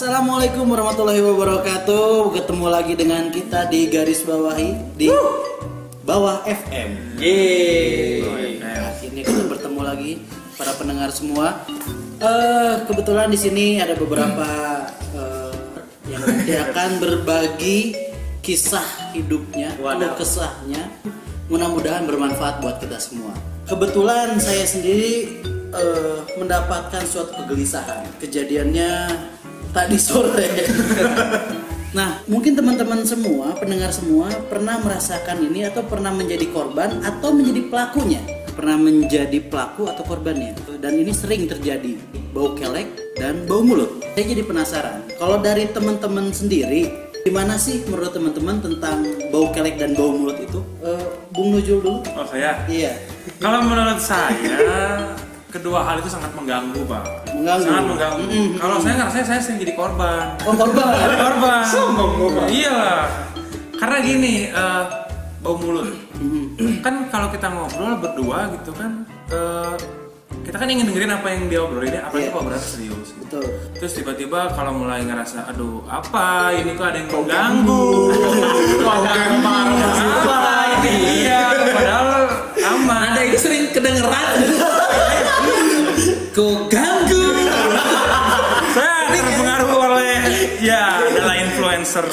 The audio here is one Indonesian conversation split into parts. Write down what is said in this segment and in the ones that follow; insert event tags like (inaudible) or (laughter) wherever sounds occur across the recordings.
Assalamualaikum warahmatullahi wabarakatuh. Ketemu lagi dengan kita di garis bawahi di bawah FM. Yeay. Akhirnya kita bertemu lagi para pendengar semua. Eh kebetulan di sini ada beberapa eh, yang nanti akan berbagi kisah hidupnya, keluh kesahnya. Mudah-mudahan bermanfaat buat kita semua. Kebetulan saya sendiri eh, mendapatkan suatu kegelisahan. Kejadiannya tadi sore. (laughs) nah, mungkin teman-teman semua, pendengar semua pernah merasakan ini atau pernah menjadi korban atau menjadi pelakunya. Pernah menjadi pelaku atau korbannya. Dan ini sering terjadi. Bau kelek dan bau mulut. Saya jadi penasaran. Kalau dari teman-teman sendiri, gimana sih menurut teman-teman tentang bau kelek dan bau mulut itu? Eh, Bung Nujul dulu. Oh saya? Iya. Kalau menurut saya kedua hal itu sangat mengganggu pak. Mengganggu. Sangat mengganggu. Mm-mm. Kalau saya ngerasa saya sering jadi korban. Oh, korban. (laughs) korban. Iya lah. Karena gini, eh, bau mulut. kan kalau kita ngobrol berdua gitu kan, eh, kita kan ingin dengerin apa yang dia obrolin, ya, apalagi Iya. kalau berat serius. Betul. Terus tiba-tiba kalau mulai ngerasa, aduh apa ini kok ada yang mengganggu, kok ada apa ini iya, padahal aman. Anda itu sering kedengeran. (laughs) Kok ganggu? Saya terpengaruh oleh ya adalah influencer.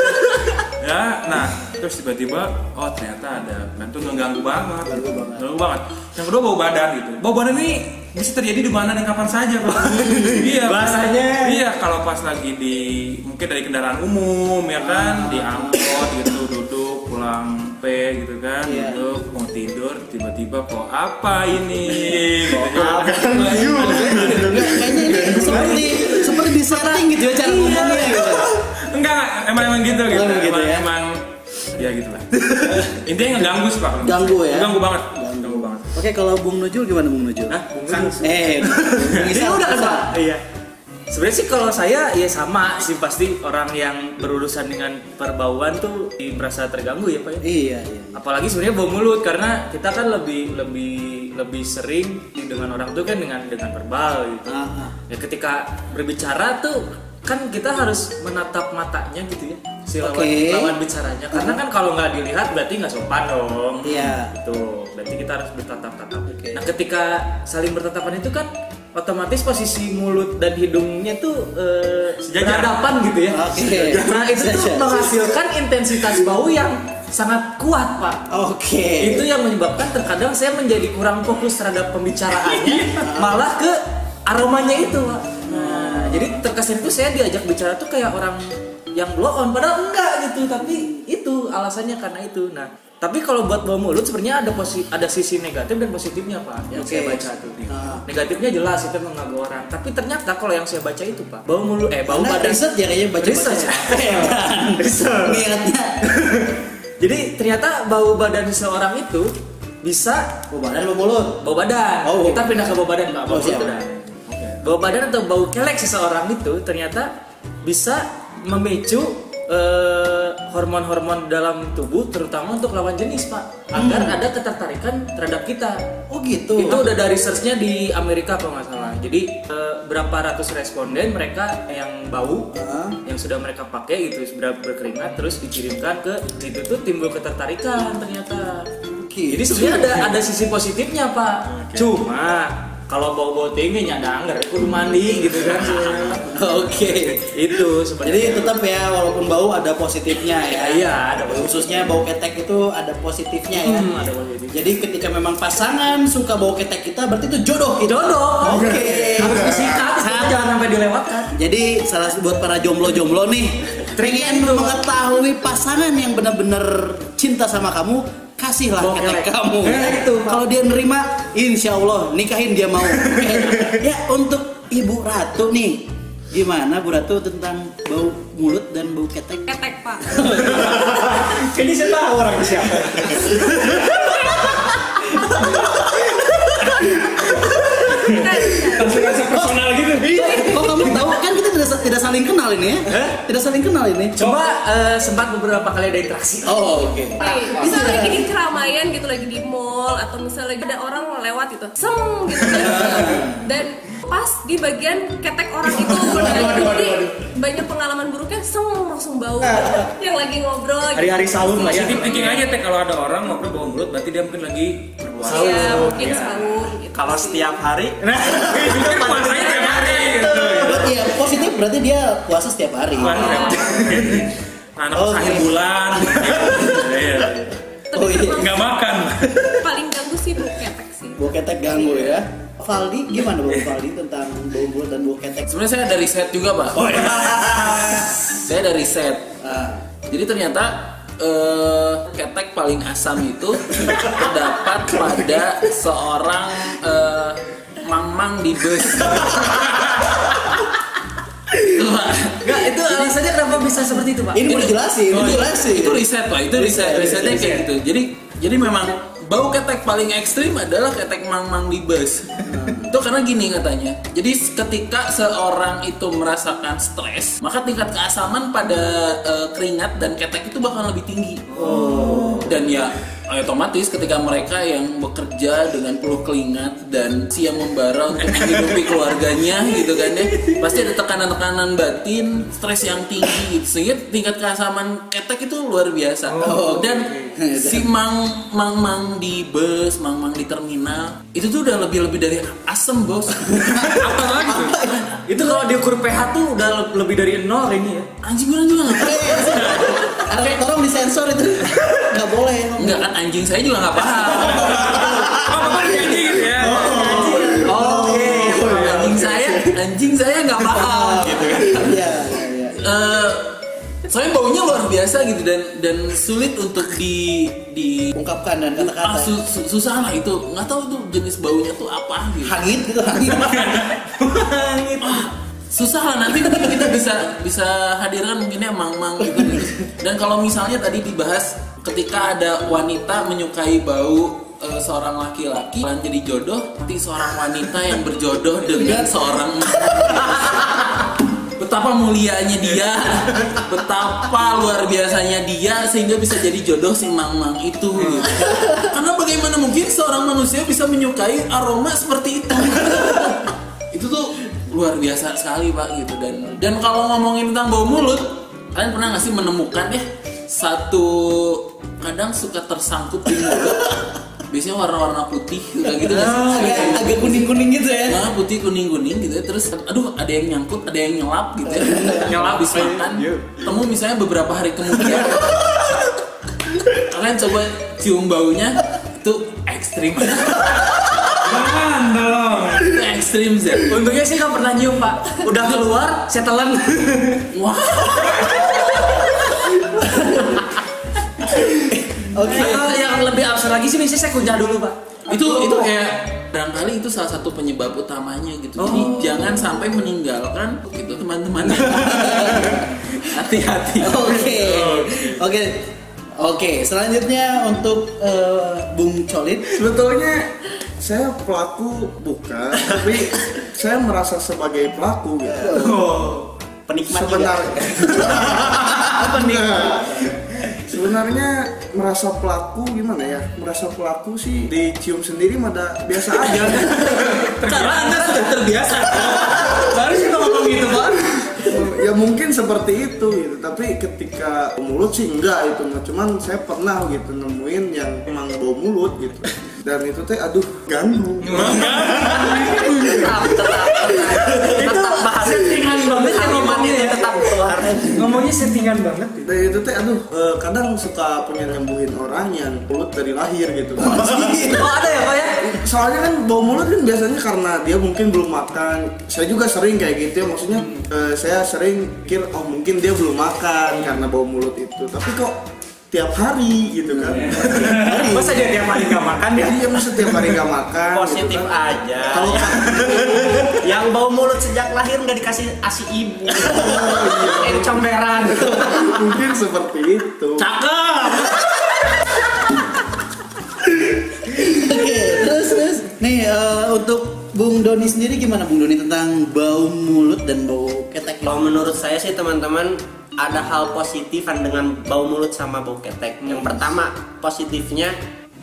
(laughs) ya, nah terus tiba-tiba oh ternyata ada dan itu mengganggu banget, mengganggu banget. Yang kedua bau badan gitu. Bau badan ini bisa terjadi di mana dan kapan saja, Pak. (laughs) iya. Bahasanya. Iya, kalau pas lagi di mungkin dari kendaraan umum ya kan, di angkot gitu duduk pulang P gitu kan, Iya. duduk mau tidur tiba-tiba kok apa ini? gitu ya. Kayaknya ini seperti seperti di setting gitu ya cara ngomongnya gitu. Enggak, emang emang gitu gitu. Oh, begitu emang, ya. emang ya gitu lah. (laughs) Intinya ngeganggu sih Pak. Ganggu ya? Ganggu banget. Ganggu banget. Oke, kalau Bung Nujul gimana Bung Nujul? Hah? Sang- Eh, (laughs) Ini udah kan pak? Iya. Sebenarnya sih kalau saya ya sama sih pasti orang yang berurusan dengan perbauan tuh merasa terganggu ya pak ya. Iya, iya. Apalagi sebenarnya bau mulut karena kita kan lebih lebih lebih sering dengan orang tuh kan dengan dengan verbal gitu. Ah, ah. Ya ketika berbicara tuh kan kita harus menatap matanya gitu ya si lawan, Oke. lawan bicaranya karena kan kalau nggak dilihat berarti nggak sopan dong Iya. Itu berarti kita harus bertatap-tatap. Oke. Nah, ketika saling bertatapan itu kan otomatis posisi mulut dan hidungnya tuh Sejajar. berhadapan gitu ya. Oke. Nah, itu tuh menghasilkan intensitas bau yang sangat kuat, Pak. Oke. Itu yang menyebabkan terkadang saya menjadi kurang fokus terhadap pembicaraannya, (laughs) malah ke aromanya itu, Pak. Nah, jadi terkesan itu saya diajak bicara tuh kayak orang yang blow on padahal enggak gitu, tapi itu alasannya karena itu. Nah, tapi kalau buat bau mulut sebenarnya ada posi ada sisi negatif dan positifnya, Pak. Yang Oke. saya baca tuh. Ah. Negatifnya jelas itu mengganggu orang, tapi ternyata kalau yang saya baca itu, Pak, bau mulut eh bau Anda badan riset ya kayaknya baca-baca. Research. ya. (laughs) Research. Niatnya. (laughs) Jadi ternyata bau badan seseorang itu bisa Oh, badan lo mulut. bau badan. Oh. Kita pindah ke bau badan Pak. Bau Oh, siap. badan. Bau badan atau bau kelek seseorang itu ternyata bisa memicu eh, hormon-hormon dalam tubuh terutama untuk lawan jenis Pak agar ada ketertarikan terhadap kita. Oh, gitu. Itu udah dari researchnya di Amerika kalau nggak salah. Jadi eh, berapa ratus responden mereka yang bau yang sudah mereka pakai gitu sudah berkeringat terus dikirimkan ke itu tuh timbul ketertarikan ternyata. Oke. Jadi sebenarnya ada ada sisi positifnya pak. Cuma kalau bau-bau tinggi nyada anggar kudu mandi gitu kan. (laughs) Oke. itu Jadi tetap ya walaupun bau ada positifnya ya. Iya, ada positif. Khususnya bau ketek itu ada positifnya ya. Hmm, ada positif. Jadi ketika memang pasangan suka bau ketek kita berarti itu jodoh kita. Jodoh. Oke. Harus disikat, jangan sampai dilewatkan. Jadi salah buat para jomblo-jomblo nih, pengen mengetahui pasangan yang benar-benar cinta sama kamu, kasihlah Bau ketek kamu. Eh, itu. Kalau dia nerima, insya Allah nikahin dia mau. ya untuk Ibu Ratu nih, gimana Bu Ratu tentang bau mulut dan bau ketek? ketek pak (laughs) Jadi saya tahu orang siapa. Langsung rasa personal gitu. Kok kamu tahu kan kita tidak tidak saling kenal ini ya? Tidak saling kenal ini. Coba eh, sempat beberapa kali ada interaksi. Oh, oke. Nih, misal lagi di keramaian gitu lagi di mall atau misalnya lagi ada orang lewat gitu sem gitu dan, (laughs) dan pas di bagian ketek orang itu jadi banyak pengalaman buruknya sem langsung bau yang lagi ngobrol gitu. Hari-hari sahur lah ya. Thinking aja teh kalau ada orang ngobrol bau mulut berarti dia mungkin lagi berpuasa. Iya, mungkin sahur gitu. Kalau setiap hari (laughs) Mungkin puasanya tiap hari gitu. Berarti ya positif berarti dia puasa setiap hari. Puasa tiap hari. Anak Oh, akhir iya. bulan. Iya. Oh iya. Nggak makan. paling ganggu sih bau ketek sih Bau ketek ganggu ya. Valdi gimana bau Valdi tentang bau mulut dan bau ketek? Sebenarnya saya ada riset juga, Pak. Oh iya. Saya ada riset. Ah, Jadi ternyata eh, ketek paling asam itu terdapat pada seorang eh, mang-mang di bus. Itu, Pak. Nggak, itu alasannya kenapa bisa seperti itu, Pak? Ini mau dijelasin, Oh, ini iya. jelasin. Itu riset, Pak. Itu riset, Riset, risetnya riset. kayak gitu. Jadi jadi memang bau ketek paling ekstrim adalah ketek mang-mang di bus. itu karena gini katanya. Jadi ketika seorang itu merasakan stres, maka tingkat keasaman pada eh, keringat dan ketek itu bakal lebih tinggi. Dan ya otomatis ketika mereka yang bekerja dengan peluh keringat dan siang membara untuk menghidupi keluarganya gitu kan ya pasti ada tekanan-tekanan batin stres yang tinggi gitu. sehingga tingkat keasaman ketek itu luar biasa. Dan si mang mang mang di bus mang mang di terminal itu tuh udah lebih lebih dari asem bos. (laughs) Apa lagi? Itu kalau diukur pH tuh udah lebih dari nol ini ya. Anjing bilang juga nggak (laughs) Ada tolong disensor itu. (laughs) Nggak boleh. Enggak kan anjing saya juga nggak paham (laughs) Oh, bapak gitu ya. Oke, anjing saya, anjing saya nggak paham (laughs) gitu kan. Iya, iya, iya. Eh, soalnya baunya luar biasa gitu dan dan sulit untuk di di Ungkapkan dan ah, kata-kata. su- su- susah lah itu nggak tahu tuh jenis baunya tuh apa gitu. Hangit gitu, hangit. Ah, susah lah nanti mungkin kita bisa bisa hadirkan mungkinnya mang-mang gitu. Dan kalau misalnya tadi dibahas ketika ada wanita menyukai bau eh, seorang laki-laki dan jadi jodoh nanti seorang wanita yang berjodoh dengan seorang betapa mulianya dia betapa luar biasanya dia sehingga bisa jadi jodoh si mang-mang itu gitu. karena bagaimana mungkin seorang manusia bisa menyukai aroma seperti itu? Itu tuh luar biasa sekali pak gitu. Dan dan kalau ngomongin tentang bau mulut kalian pernah nggak sih menemukan ya satu kadang suka tersangkut di mulut? Biasanya warna-warna putih kayak gitu nggak sih? agak agak kuning-kuning gitu ya. Nah, putih kuning kuning gitu ya. terus aduh ada yang nyangkut ada yang nyelap gitu ya. Nyelap. Habis makan temu misalnya beberapa hari kemudian. Kalian coba cium baunya itu ekstrim Jangan dong. itu ekstrim sih Untungnya sih nggak pernah nyium pak. Udah keluar, saya telan. wah Oke. Atau yang lebih absurd lagi sih biasanya saya kunyah dulu pak. itu itu kayak barangkali itu salah satu penyebab utamanya gitu jadi jangan sampai meninggalkan gitu teman-teman (laughs) hati-hati Oke. Oke. Oke, selanjutnya untuk eh, Bung Colit. sebetulnya saya pelaku bukan (laughs) tapi saya merasa sebagai pelaku gitu. Penikmat juga. sebenarnya. (laughs) Sebenarnya merasa pelaku gimana ya? Merasa pelaku sih dicium sendiri mada biasa aja. (laughs) Karena anda sudah terbiasa. Baru sih ngomong gitu pak. ya mungkin seperti itu gitu tapi ketika mulut sih enggak itu cuman saya pernah gitu nemuin yang emang bau mulut gitu dan itu teh aduh ganggu. Tetap, tetap, tetap. Bahas settingan banget kalimat itu tetap keluar. Ngomongnya settingan banget. dan itu teh aduh eh, kadang suka punya nyembuhin orang yang mulut dari lahir gitu. Oh ada ya pak ya? soalnya kan bau mulut kan biasanya karena dia mungkin belum makan. Saya juga sering kayak gitu ya maksudnya eh, saya sering pikir oh mungkin dia belum makan karena bau mulut itu. Tapi kok tiap hari gitu kan (laughs) Masa dia tiap hari nggak makan ya? dia masa tiap hari nggak makan Positif gitu kan. aja. kalau (laughs) Yang bau mulut sejak lahir nggak dikasih asi ibu. (laughs) Yang comberan. mungkin seperti itu cakep Oke, terus terus nih eh, untuk Bung Doni sendiri gimana Bung Doni tentang bau mulut dan bau ketek? Kalau menurut saya sih teman-teman ada hal positifan dengan bau mulut sama bau ketek. Yang pertama positifnya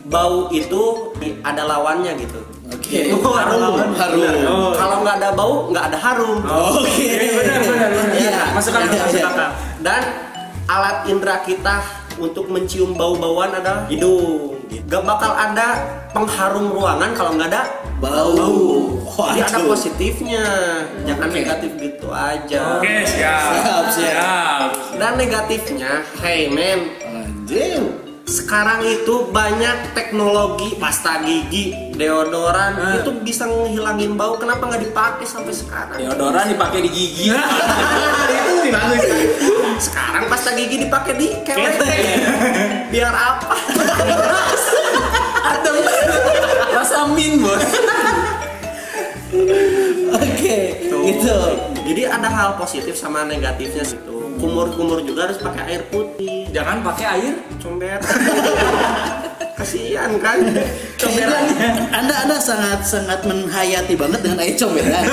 bau itu ada lawannya gitu. Oke. (laughs) Itu harum. Harum. Benar. Kalau nggak ada bau nggak ada harum. Oke. benar benar benar. Iya. Masuk akal, Iya, masuk iya. akal. Dan alat indera kita untuk mencium bau-bauan adalah hidung. Gak bakal ada pengharum ruangan kalau nggak ada Bau. Jadi ada positifnya, jangan negatif gitu aja. Oke, siap. Siap, siap. Dan negatifnya, hey men, Anjir. Sekarang itu banyak teknologi pasta gigi, deodoran Ah. itu bisa ngehilangin bau. Kenapa nggak dipakai sampai sekarang? Deodoran dipakai di gigi. (laughs) itu lebih bagus. Sekarang pasta gigi dipakai di ketek. Biar apa? Adem. Rasa min, Bos. Oke. Gitu. Jadi ada hal positif sama negatifnya gitu. Kumur-kumur juga harus pakai air putih. Jangan pakai air. Comber. (laughs) Kasihan kan? Kayaknya Anda Anda sangat sangat menghayati banget dengan air comberan.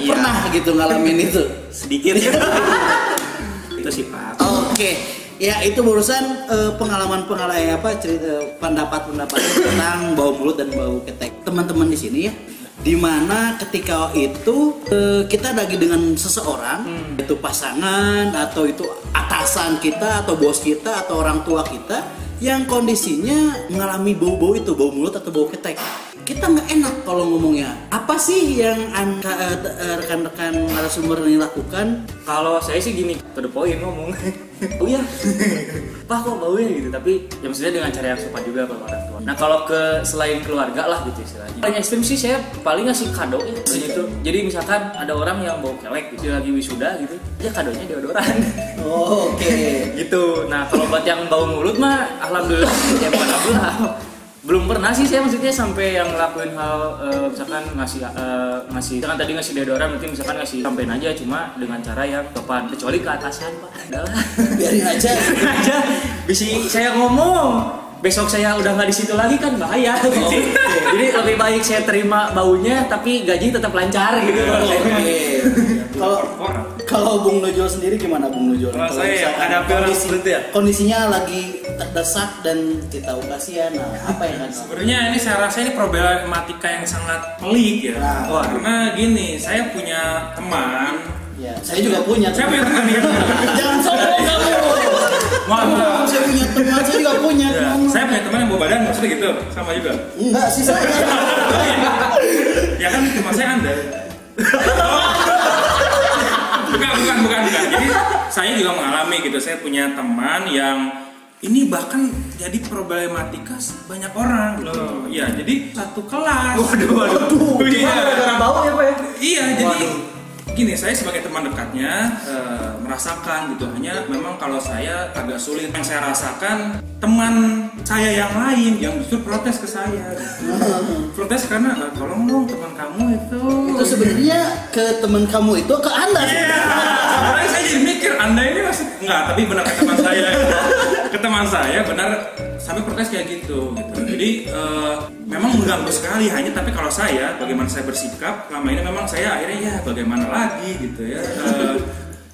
Iya. Pernah gitu ngalamin itu. sedikit (laughs) itu sih pak Oke. Ya itu barusan eh, pengalaman-pengalaman apa cerita pendapat-pendapat tentang bau mulut dan bau ketek teman-teman di sini ya. Di mana ketika itu eh, kita lagi dengan seseorang itu pasangan atau itu atasan kita atau bos kita atau orang tua kita yang kondisinya mengalami bau-bau itu bau mulut atau bau ketek. Kita nggak enak kalau ngomongnya. Apa sih yang eh, rekan-rekan narasumber ini lakukan? Kalau saya sih gini, to the point ngomong. (laughs) oh iya, pak kok baunya gitu. Tapi ya maksudnya dengan cara yang sopan juga kalau orang tua. Nah kalau ke selain keluarga lah gitu istilahnya. Paling ekstrim sih saya paling ngasih kado ya. Jadi itu. Jadi misalkan ada orang yang bau kelek gitu lagi wisuda gitu, ya kadonya deodoran. oke (laughs) gitu. Nah kalau buat yang bau mulut mah, alhamdulillah ya bukan alhamdulillah. Belum pernah sih saya maksudnya sampai yang ngelakuin hal eh, misalkan ngasih eh, ngasih misalkan tadi ngasih deodoran mungkin misalkan ngasih sampein aja cuma dengan cara yang sopan. Kecuali ke atasan pak. Adalah (laughs) biarin aja. Aja. Bisa saya ngomong besok saya udah nggak di situ lagi kan bahaya. Jadi lebih baik saya terima baunya tapi gaji tetap lancar gitu. Oke. (laughs) Kalau kalau Bung Nujul sendiri gimana Bung Nujul? Kalau saya orang kondisi- seperti itu ya? Kondisinya lagi terdesak dan kita kasihan. Nah, apa yang kan? Sebenarnya ini saya rasa ini problematika yang sangat pelik ya. Nah. Wah, karena gini, saya punya teman. Ya, saya juga punya. Saya punya teman nih. Jangan sombong kamu. Maaf. Saya punya teman, saya juga punya. Ya, saya punya teman yang bawa badan maksudnya gitu, sama juga. Enggak sih saya. (laughs) ya kan cuma saya anda. (laughs) bukan, bukan, bukan, bukan. Jadi saya juga mengalami gitu. Saya punya teman yang ini bahkan jadi problematika banyak orang gitu. Ya, jadi satu kelas. Waduh, waduh. Iya. gara bau ya pak ya Iya, jadi gini, saya sebagai teman dekatnya eh, merasakan gitu. Hanya memang kalau saya agak sulit yang saya rasakan teman saya yang lain yang justru protes ke saya. protes karena "Eh, tolong dong teman kamu itu. Itu sebenarnya ke teman kamu itu ke Anda. Iya. Sebenarnya saya jadi mikir Anda ini masih enggak, tapi benar ke teman saya. Ke teman saya benar sampai protes kayak gitu gitu. Jadi eh, memang mengganggu sekali hanya tapi kalau saya bagaimana saya bersikap selama ini memang saya akhirnya ya bagaimana lagi gitu ya. Eh,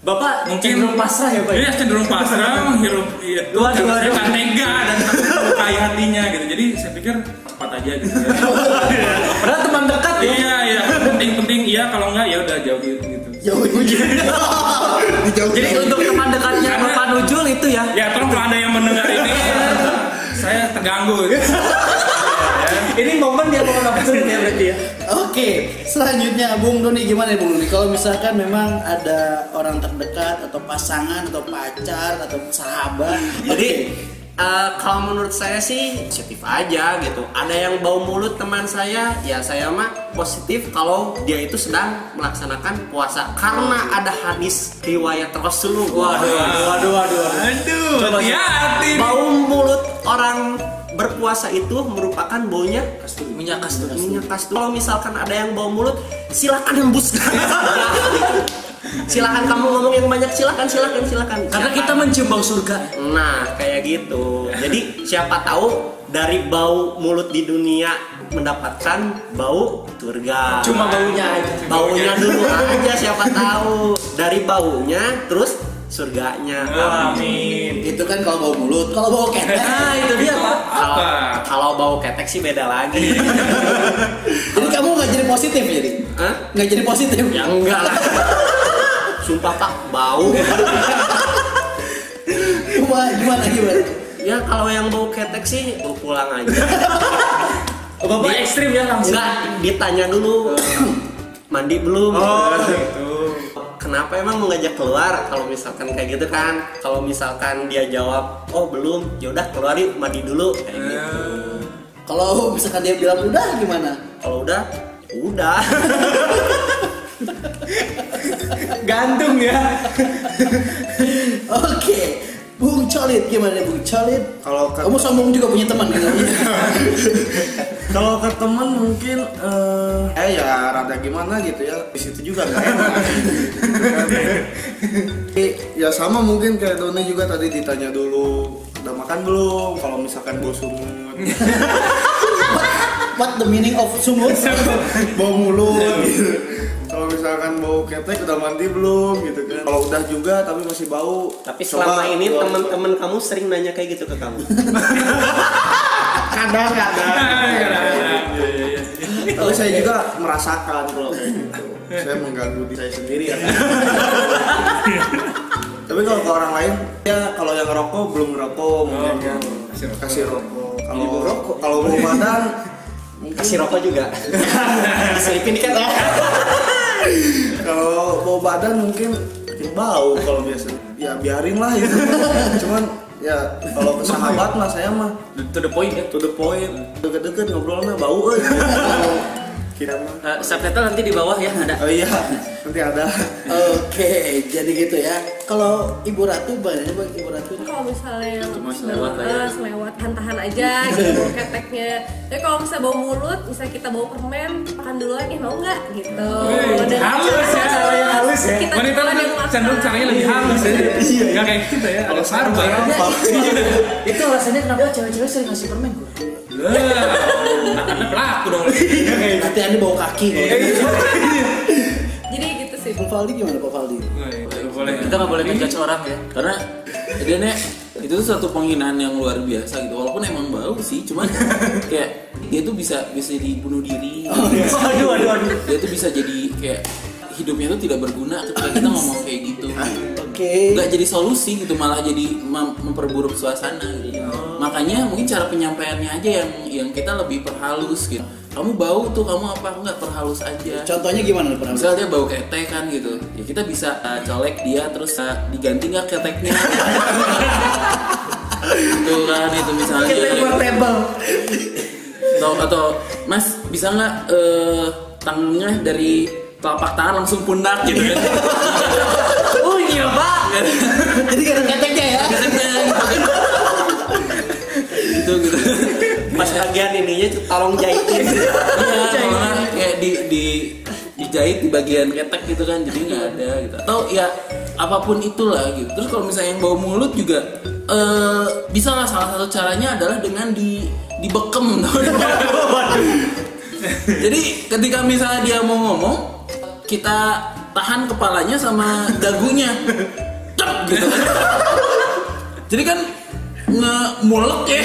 bapak mungkin cenderung pasrah ya pak Iya cenderung pasrah menghirup itu Waduh, karena saya nggak tega dan melukai hatinya gitu. Jadi saya pikir cepat aja gitu ya. (laughs) padahal teman dekat iya kalau enggak ya udah jauh gitu. Jauh (laughs) Dijauh. jadi untuk teman dekatnya bapak Nujul itu ya Ya tolong kalau ada yang mendengar ini (laughs) saya terganggu. (laughs) ini momen dia mau nafsu ya berarti ya Oke, selanjutnya Bung Doni gimana ya Bung Doni? Kalau misalkan memang ada orang terdekat atau pasangan atau pacar atau sahabat, Jadi eh, kalau menurut saya sih positif aja gitu. Ada yang bau mulut teman saya, ya saya mah positif kalau dia itu sedang melaksanakan puasa karena ada hadis riwayat Rasulullah. waduh waduh waduh waduh Aduh, hati-hati. Bau mulut orang berpuasa itu merupakan baunya minyak kasturi minyak kasturi. Kalau misalkan ada yang bau mulut, silakan hembuskan. (laughs) silakan kamu ngomong yang banyak, silakan silakan silakan. karena kita mencium bau surga Nah, kayak gitu. Jadi siapa tahu dari bau mulut di dunia mendapatkan bau surga. Cuma baunya aja. baunya dulu aja siapa tahu dari baunya terus surganya. Amin. Itu kan kalau bau mulut, kalau bau ketek. Nah, (laughs) itu dia, Pak. Kalau Apa? kalau bau ketek sih beda lagi. (laughs) Jadi kamu nggak jadi positif jadi? Hah? Nggak jadi positif? Ya enggak lah. (laughs) Sumpah pak bau. Gimana gimana gimana? Ya kalau yang bau ketek sih lu pulang aja. Oh, Bapak ekstrim ya langsung. Enggak ditanya dulu. Mandi belum? Oh, gitu. Kenapa emang mau ngajak keluar kalau misalkan kayak gitu kan? Kalau misalkan dia jawab, oh belum, yaudah keluar yuk mandi dulu kayak gitu. Kalau misalkan dia bilang udah gimana? Kalau udah, udah. (laughs) Gantung ya. Oke, Bung Colit gimana Bung Colit? Kalau ke- kamu sombong juga punya teman gitu. Kalau ke teman mungkin eh eh ya rada gimana gitu ya di situ juga nggak enak. Ya sama mungkin kayak Doni juga tadi ditanya dulu udah makan belum kalau misalkan bau sumut What the meaning of sumut? bau mulut gitu. Kalau misalkan bau ketek udah mandi belum gitu kan? Kalau udah juga tapi masih bau Tapi coba selama ini keluar- teman-teman kamu sering nanya kayak gitu ke kamu. kadang kadang tapi saya juga merasakan kalau kayak gitu. Saya mengganggu diri saya sendiri ya. Tapi kalau ke orang lain ya kalau yang ngerokok belum ngerokok mungkin kan kasih rokok. Kalau rokok. kalau bau badan Kasih rokok juga. (laughs) Selipin kan. Kalau bau badan mungkin makin bau kalau biasa. Ya biarin lah itu cuman ya kalau ke sahabat mah saya mah To the point ya. to the point. Deket-deket ngobrolnya bau euy (laughs) mah Eh, subtitle nanti di bawah ya ada. oh iya nanti ada Oke, jadi gitu ya. Kalau Ibu Ratu, bagaimana bang Ibu Ratu? kalau misalnya yang Cuma selewat ya. selewat hantahan aja gitu (laughs) keteknya tapi kalau misalnya bau mulut misalnya kita bau permen makan duluan eh mau nggak gitu Dan halus ya. cara yang halus ya kita Wanita makan. cenderung caranya lebih halus ya. Nggak kayak kita ya. Kalau sarba. (laughs) itu rasanya kenapa cewek-cewek sering ngasih permen gue? Lah, pelaku dong. Nanti anda bawa kaki. jadi gitu sih Pak Faldi gimana Pak Faldi? Boleh. Kita nggak boleh ngejudge orang ya. karena dia nih itu tuh satu penghinaan yang luar biasa gitu walaupun emang bau sih cuman kayak dia tuh bisa bisa dibunuh diri Waduh, waduh, waduh. dia tuh bisa jadi kayak hidupnya tuh tidak berguna ketika kita ngomong kayak gitu Oke. nggak jadi solusi gitu malah jadi mem- memperburuk suasana gitu. makanya mungkin cara penyampaiannya aja yang yang kita lebih perhalus gitu kamu bau tuh kamu apa nggak perhalus aja Contohnya gimana pernah? misal dia bau ketek kan gitu ya kita bisa uh, colek dia terus uh, diganti nggak keteknya (laughs) itu kan itu misalnya portable. atau atau mas bisa nggak eh, tangannya dari telapak tangan langsung pundak gitu kan (laughs) Oh. Jadi ada keteknya ya? Keteknya gitu gitu. Pas bagian ininya tolong jahitin. iya kayak di di dijahit di bagian ketek gitu kan jadi nggak ada gitu. Atau ya apa pun itulah gitu. Terus kalau misalnya yang bau mulut juga eh bisa lah salah satu caranya adalah dengan di dibekem jadi ketika misalnya dia mau ngomong kita tahan kepalanya sama dagunya gitu kan. Jadi kan ngemulek ya.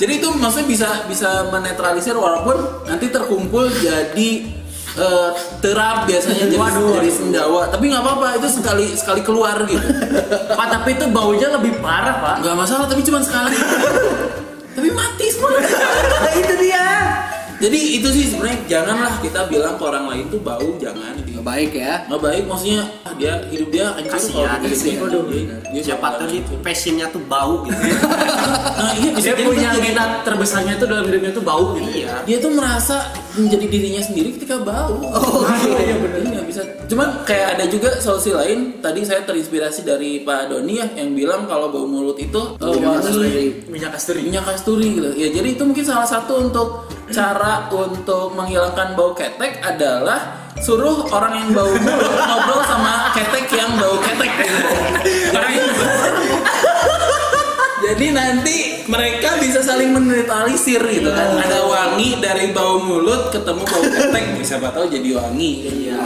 Jadi itu maksudnya bisa bisa menetralisir walaupun nanti terkumpul jadi eh, terap biasanya jadi, jadi sendawa. Tapi nggak apa-apa itu sekali sekali keluar gitu. Pak tapi itu baunya lebih parah pak. nggak masalah tapi cuma sekali. Tapi mati semua. Itu dia. Jadi itu sih sebenarnya janganlah kita bilang ke orang lain tuh bau jangan gitu Nggak baik ya. nggak baik maksudnya ah, dia hidup dia hancur kalau sih. begitu. Dia- dia Siapa tuh di hancur. passionnya tuh bau gitu. (laughs) nah iya bisa Dia punya jadi- minat terbesarnya itu dalam hidupnya itu bau gitu. Iya. dia tuh merasa menjadi dirinya sendiri ketika bau. Oh, iya benar. Nggak bisa. Cuman kayak ada juga solusi lain. Tadi saya terinspirasi dari Pak Doni ya yang bilang kalau bau mulut itu uh, wangi Minyak kasturi. minyak kasturi gitu. Ya jadi itu mungkin salah satu untuk cara untuk menghilangkan bau ketek adalah suruh orang yang bau mulut ngobrol sama ketek yang bau ketek. Jadi, Jadi nanti mereka bisa saling menetralisir gitu kan. Ada wangi dari bau mulut ketemu bau ketek, siapa tahu jadi wangi. Iya.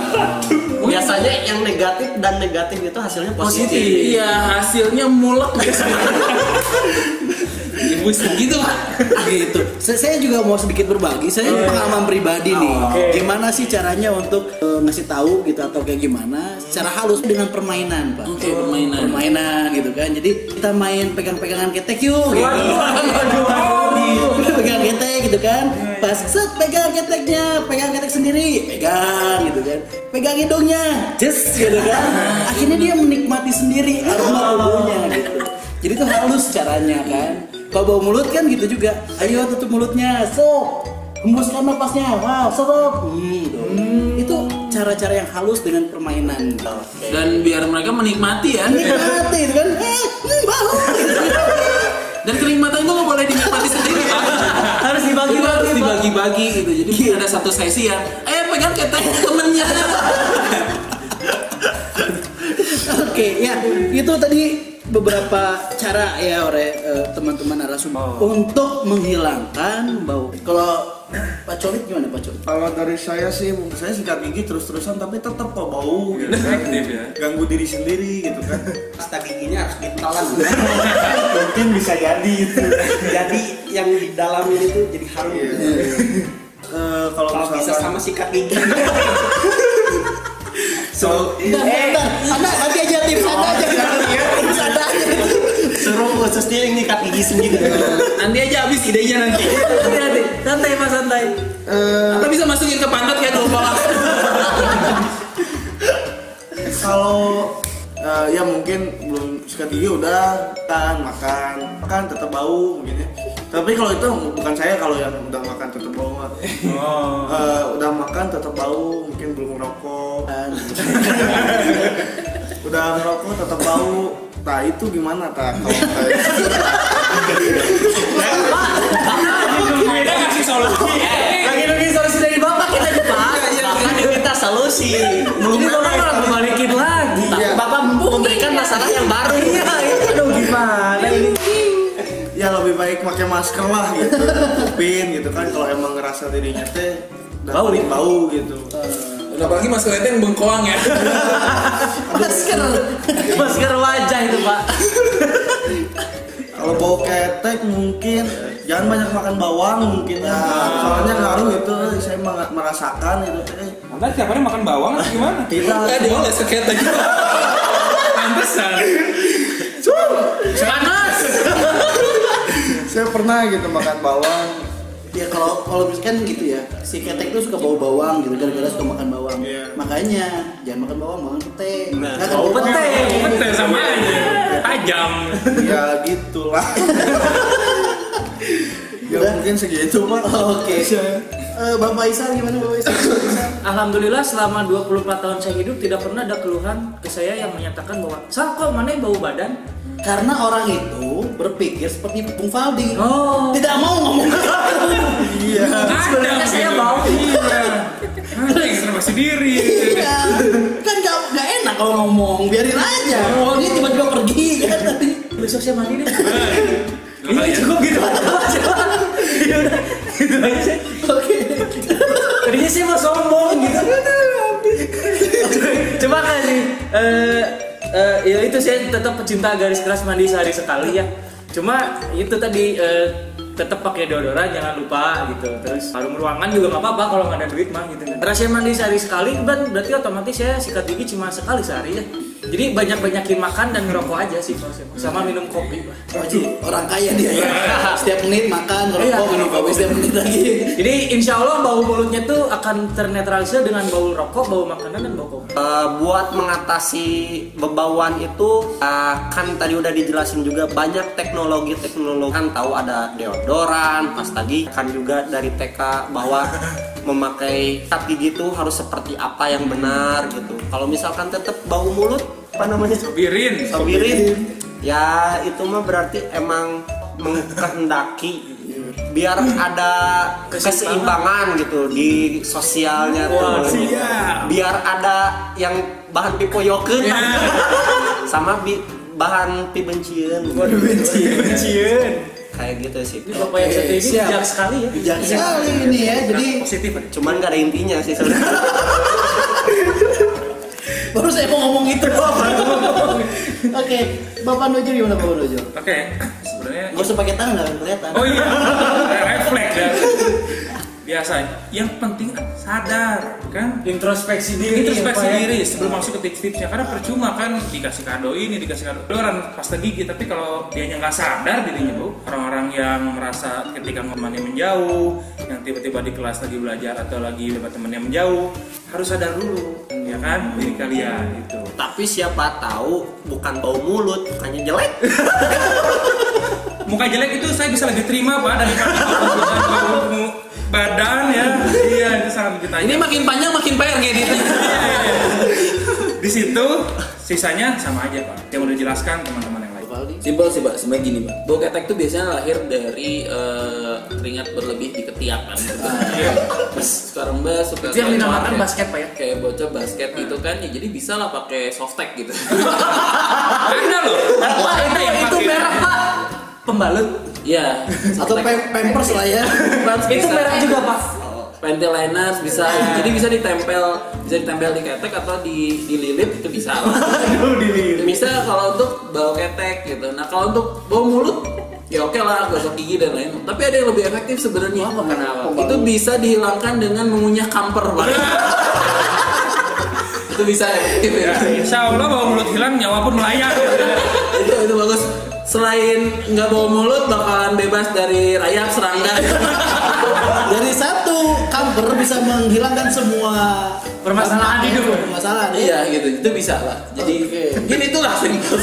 Biasanya yang negatif dan negatif itu hasilnya positif. Iya, hasilnya mulek biasanya. (laughs) Ibu segitu pak. (laughs) gitu. Saya, juga mau sedikit berbagi. Saya pengalaman pribadi nih. Gimana sih caranya untuk eh, ngasih tahu gitu atau kayak gimana? Secara halus dengan permainan, Pak. Oke, permainan. Permainan gitu kan. Jadi kita main pegang-pegangan ketek yuk. Gitu. pegang ketek gitu kan. Pas set pegang keteknya, pegang ketek sendiri, pegang gitu kan. Pegang hidungnya, just gitu kan. Akhirnya dia menikmati sendiri aroma tubuhnya gitu. Jadi itu halus caranya kan. Kalau bau mulut kan gitu juga. Ayo tutup mulutnya, sok. Hembuskan napasnya, wow, sok. Hmm, tuh. Itu cara-cara yang halus dengan permainan. Dan biar mereka menikmati ya. Nikmati itu kan. Eh, hmm, bau. Dan kenikmatan itu nggak boleh dinikmati sendiri pak. Harus dibagi-bagi, harus dibagi-bagi gitu. Jadi ada satu sesi ya. Eh pegang ketek temennya. Oke, ya itu tadi beberapa cara ya oleh eh, teman-teman narasumber untuk menghilangkan bau. Kalau Pak Colit gimana Pak Colit? Kalau dari saya sih, mungkin saya sikat gigi terus-terusan tapi tetap kok bau gitu kan. Efektif ya. Ganggu diri sendiri gitu kan. Pasta giginya harus ditelan. (laughs) mungkin bisa jadi itu. Jadi yang di dalam ini tuh jadi harum. Eh, kalau Kalau bisa sama sikat gigi. (laughs) so, Bentar, bentar, Anda nanti aja tips Anda aja. Tips Anda aja. Suruh khusus dia yang nyikat gigi sendiri. (laughs) Nanti aja habis idenya nanti. Hati-hati. Santai Pak, santai. eh, Atau bisa masukin ke pantat kayak dua kolak. kalau eh, ya mungkin belum sikat gigi udah kan makan. Makan tetap bau mungkin ya. Tapi kalau itu bukan saya kalau yang udah makan tetap bau mah. Oh. Eh, udah makan tetap bau mungkin belum ngerokok. Udah ngerokok tetap bau. Nah itu gimana tak kalau kayak. Lagi nungguin solusi. Dari Bapak kita diminta solusi. Belum Bapak malah kembalikin lagi. Tapi Bapak memberikan masalah yang baru. Iya, itu aduh gimana ini? ya lebih baik pakai masker lah gitu kupin gitu kan kalau emang ngerasa dirinya teh udah Bau nih. bau gitu Dan apalagi mas Kelete yang bengkoang ya. (laughs) Masker. Masker wajah itu, Pak. kalau bau ketek mungkin jangan banyak makan bawang mungkin ya soalnya ngaruh itu saya meng- merasakan itu teh Anda tiap hari makan bawang atau gimana? (laughs) tidak Eh dia udah seketek. Pantesan. Panas. saya pernah gitu makan bawang Ya kalau kalau misalkan gitu ya, si ketek tuh suka bau bawang gitu gara-gara suka makan bawang. Iya. Makanya jangan makan bawang, makan ketek. Nah, Nggak akan bau bawang. Betul sama aja. Tajam. ya gitulah (laughs) ya Udah? mungkin segitu pak (laughs) Oke. (laughs) Eh, Bapak Isal gimana Bapak Isal? Alhamdulillah selama 24 tahun saya hidup tidak pernah ada keluhan ke saya yang menyatakan bahwa Sal kok mana bau badan? Karena orang itu berpikir seperti Bung Faldi. Oh. Tidak mau ngomong. (laughs) iya Sebenarnya saya bau. Iya. Ekstremasi diri. Iya. kan gak, gak enak kalau ngomong, biarin aja. Dia tiba-tiba pergi kan tadi. Besok saya mandi deh. Ini Ini cukup gitu aja. (laughs) Ya udah, gitu aja. Oke. Tadinya sih mau sombong gitu. Coba kan nih, eh, eh, ya itu saya tetap pecinta garis keras mandi sehari sekali ya. Cuma itu tadi eh, tetap pakai deodoran jangan lupa gitu. Terus harum ruangan juga nggak apa-apa kalau nggak ada duit mah gitu. Karena saya mandi sehari sekali, kan berarti otomatis saya sikat gigi cuma sekali sehari ya. Jadi banyak-banyakin makan dan ngerokok aja sih sama minum kopi. Wajib orang kaya dia ya. Setiap menit makan, Iya. ngerokok, minum kopi setiap menit lagi. Jadi insya Allah bau mulutnya tuh akan ternetralisir dengan bau rokok, bau makanan dan bau kopi. Eh, buat mengatasi bebauan itu eh, kan tadi udah dijelasin juga banyak teknologi-teknologi kan tahu ada deodoran, pasta gigi kan juga dari TK bahwa memakai sikat gigi itu harus seperti apa yang benar gitu. Kalau misalkan tetap bau mulut apa namanya? Birin. Sobirin. Ya itu mah berarti emang mengkehendaki biar ada keseimbangan gitu di sosialnya tuh. Biar ada yang bahan pipoyokeun sama bi- bahan pibencian Waduh bencian. Bencian. kayak gitu sih Ini bapak yang satu ini siap. bijak sekali ya. bijak sekali ini ya jadi positif cuman gak ada intinya sih sebenarnya (laughs) baru saya mau ngomong itu (laughs) oke bapak Nojo gimana bapak Nojo? Oke, sebenarnya nggak usah pakai tangan nggak kelihatan. Oh iya, refleks ya. Biasa. Yang penting sadar kan. Introspeksi diri. Introspeksi ya, diri sebelum masuk ke tips-tipsnya karena percuma kan dikasih kado ini dikasih kado itu orang pasta gigi tapi kalau dianya nggak sadar dirinya bu orang-orang yang merasa ketika temannya menjauh yang tiba-tiba di kelas lagi belajar atau lagi dapat temannya menjauh harus sadar dulu ya kan diri kalian gitu tapi siapa tahu bukan bau mulut bukannya jelek (laughs) muka jelek itu saya bisa lebih terima pak daripada badan ya iya itu sangat kita Ini makin panjang makin PR ngeditnya. di situ sisanya sama aja pak yang udah jelaskan teman-teman yang lain Valdi Simpel sih pak, sebenarnya gini pak. Bau ketek itu biasanya lahir dari eh, keringat berlebih di ketiak kan. Terus sekarang mbak suka Itu yang dinamakan basket, Pak, ya? Kayak bocah basket gitu kan, ya jadi bisa lah pakai softtek gitu. ada loh itu, yang itu merek Pak. Pembalut. Iya. atau pem- pampers lah ya Itu merek juga Pak. Panty liners bisa, jadi bisa ditempel, bisa ditempel di ketek atau di dililit itu bisa. (laughs) Bisa kalau untuk bau ketek gitu. Nah kalau untuk bau mulut ya oke lah gosok gigi dan lain. Tapi ada yang lebih efektif sebenarnya. Itu bisa dihilangkan dengan mengunyah kamper pak. (laughs) itu bisa efektif ya. ya insya Allah bawa mulut hilang nyawa pun melayang (laughs) itu itu bagus. Selain nggak bau mulut bakalan bebas dari rayap serangga. (laughs) dari satu kamper bisa menghilangkan semua Permasalahan hidup. permasalahan ya. iya gitu, itu bisa lah. Jadi Oke. gini itulah (laughs) simpel.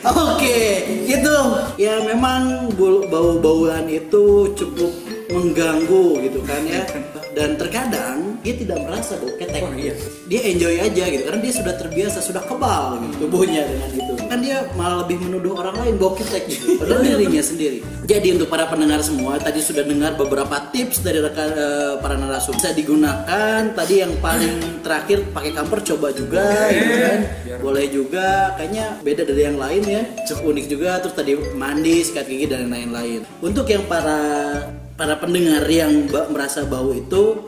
Oke, itu ya memang bau- bau-bauan itu cukup mengganggu gitu kan ya. Dan terkadang dia tidak merasa bau ketek. Oh, iya. Dia enjoy aja gitu karena dia sudah terbiasa, sudah kebal gitu tubuhnya dengan itu. Kan dia malah lebih menuduh orang lain bau ketek gitu. Padahal dirinya sendiri. Jadi untuk para pendengar semua tadi sudah dengar beberapa tips dari rekan eh, para narasumber bisa digunakan. Tadi yang paling terakhir pakai kamper coba juga gitu kan. Boleh juga kayaknya beda dari yang lain ya. Cukup unik juga terus tadi mandi, sikat gigi dan lain-lain. Untuk yang para para pendengar yang merasa bau itu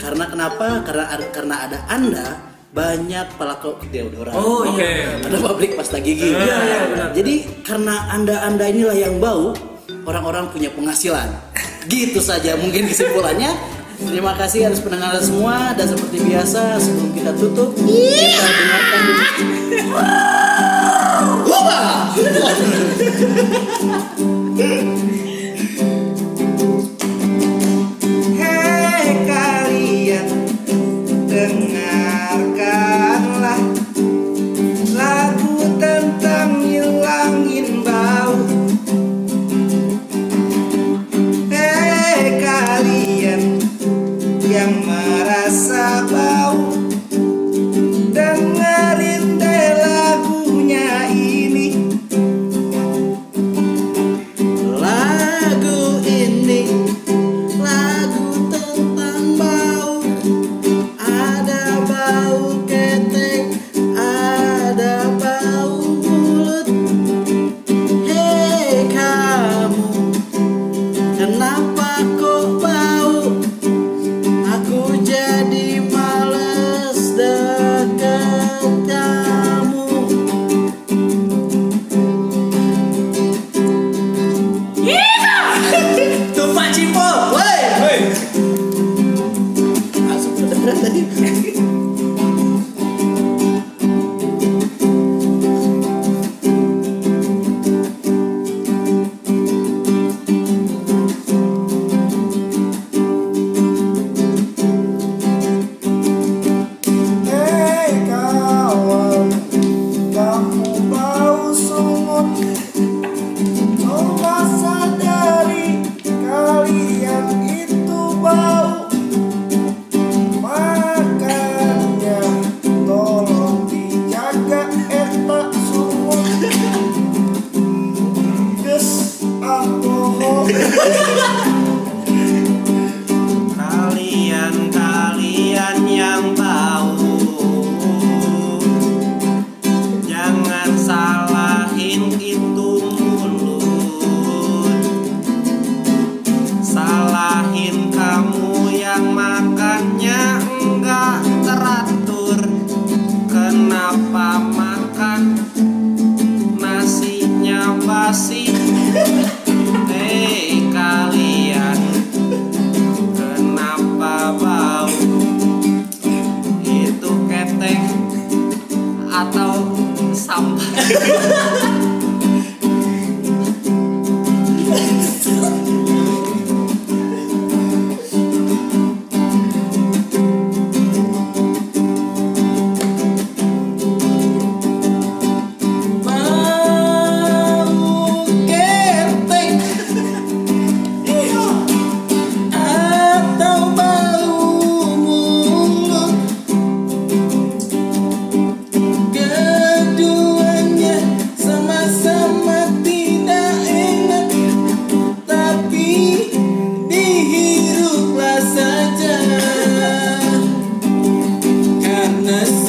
karena kenapa? Karena karena ada Anda banyak pelaku deodoran. Oh Oke. iya. Ada pabrik pasta gigi. Iya, iya, benar. Jadi karena anda-anda inilah yang bau, orang-orang punya penghasilan. Gitu saja mungkin kesimpulannya. Terima kasih atas pendengaran semua dan seperti biasa sebelum kita tutup kita dengarkan Hei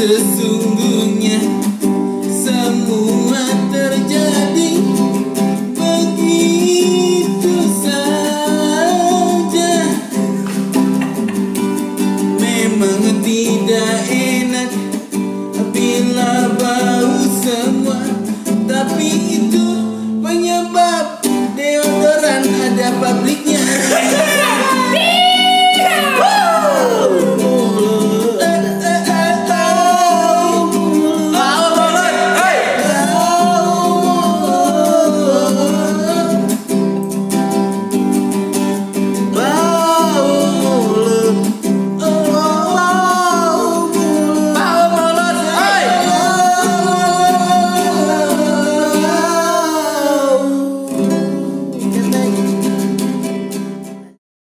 preço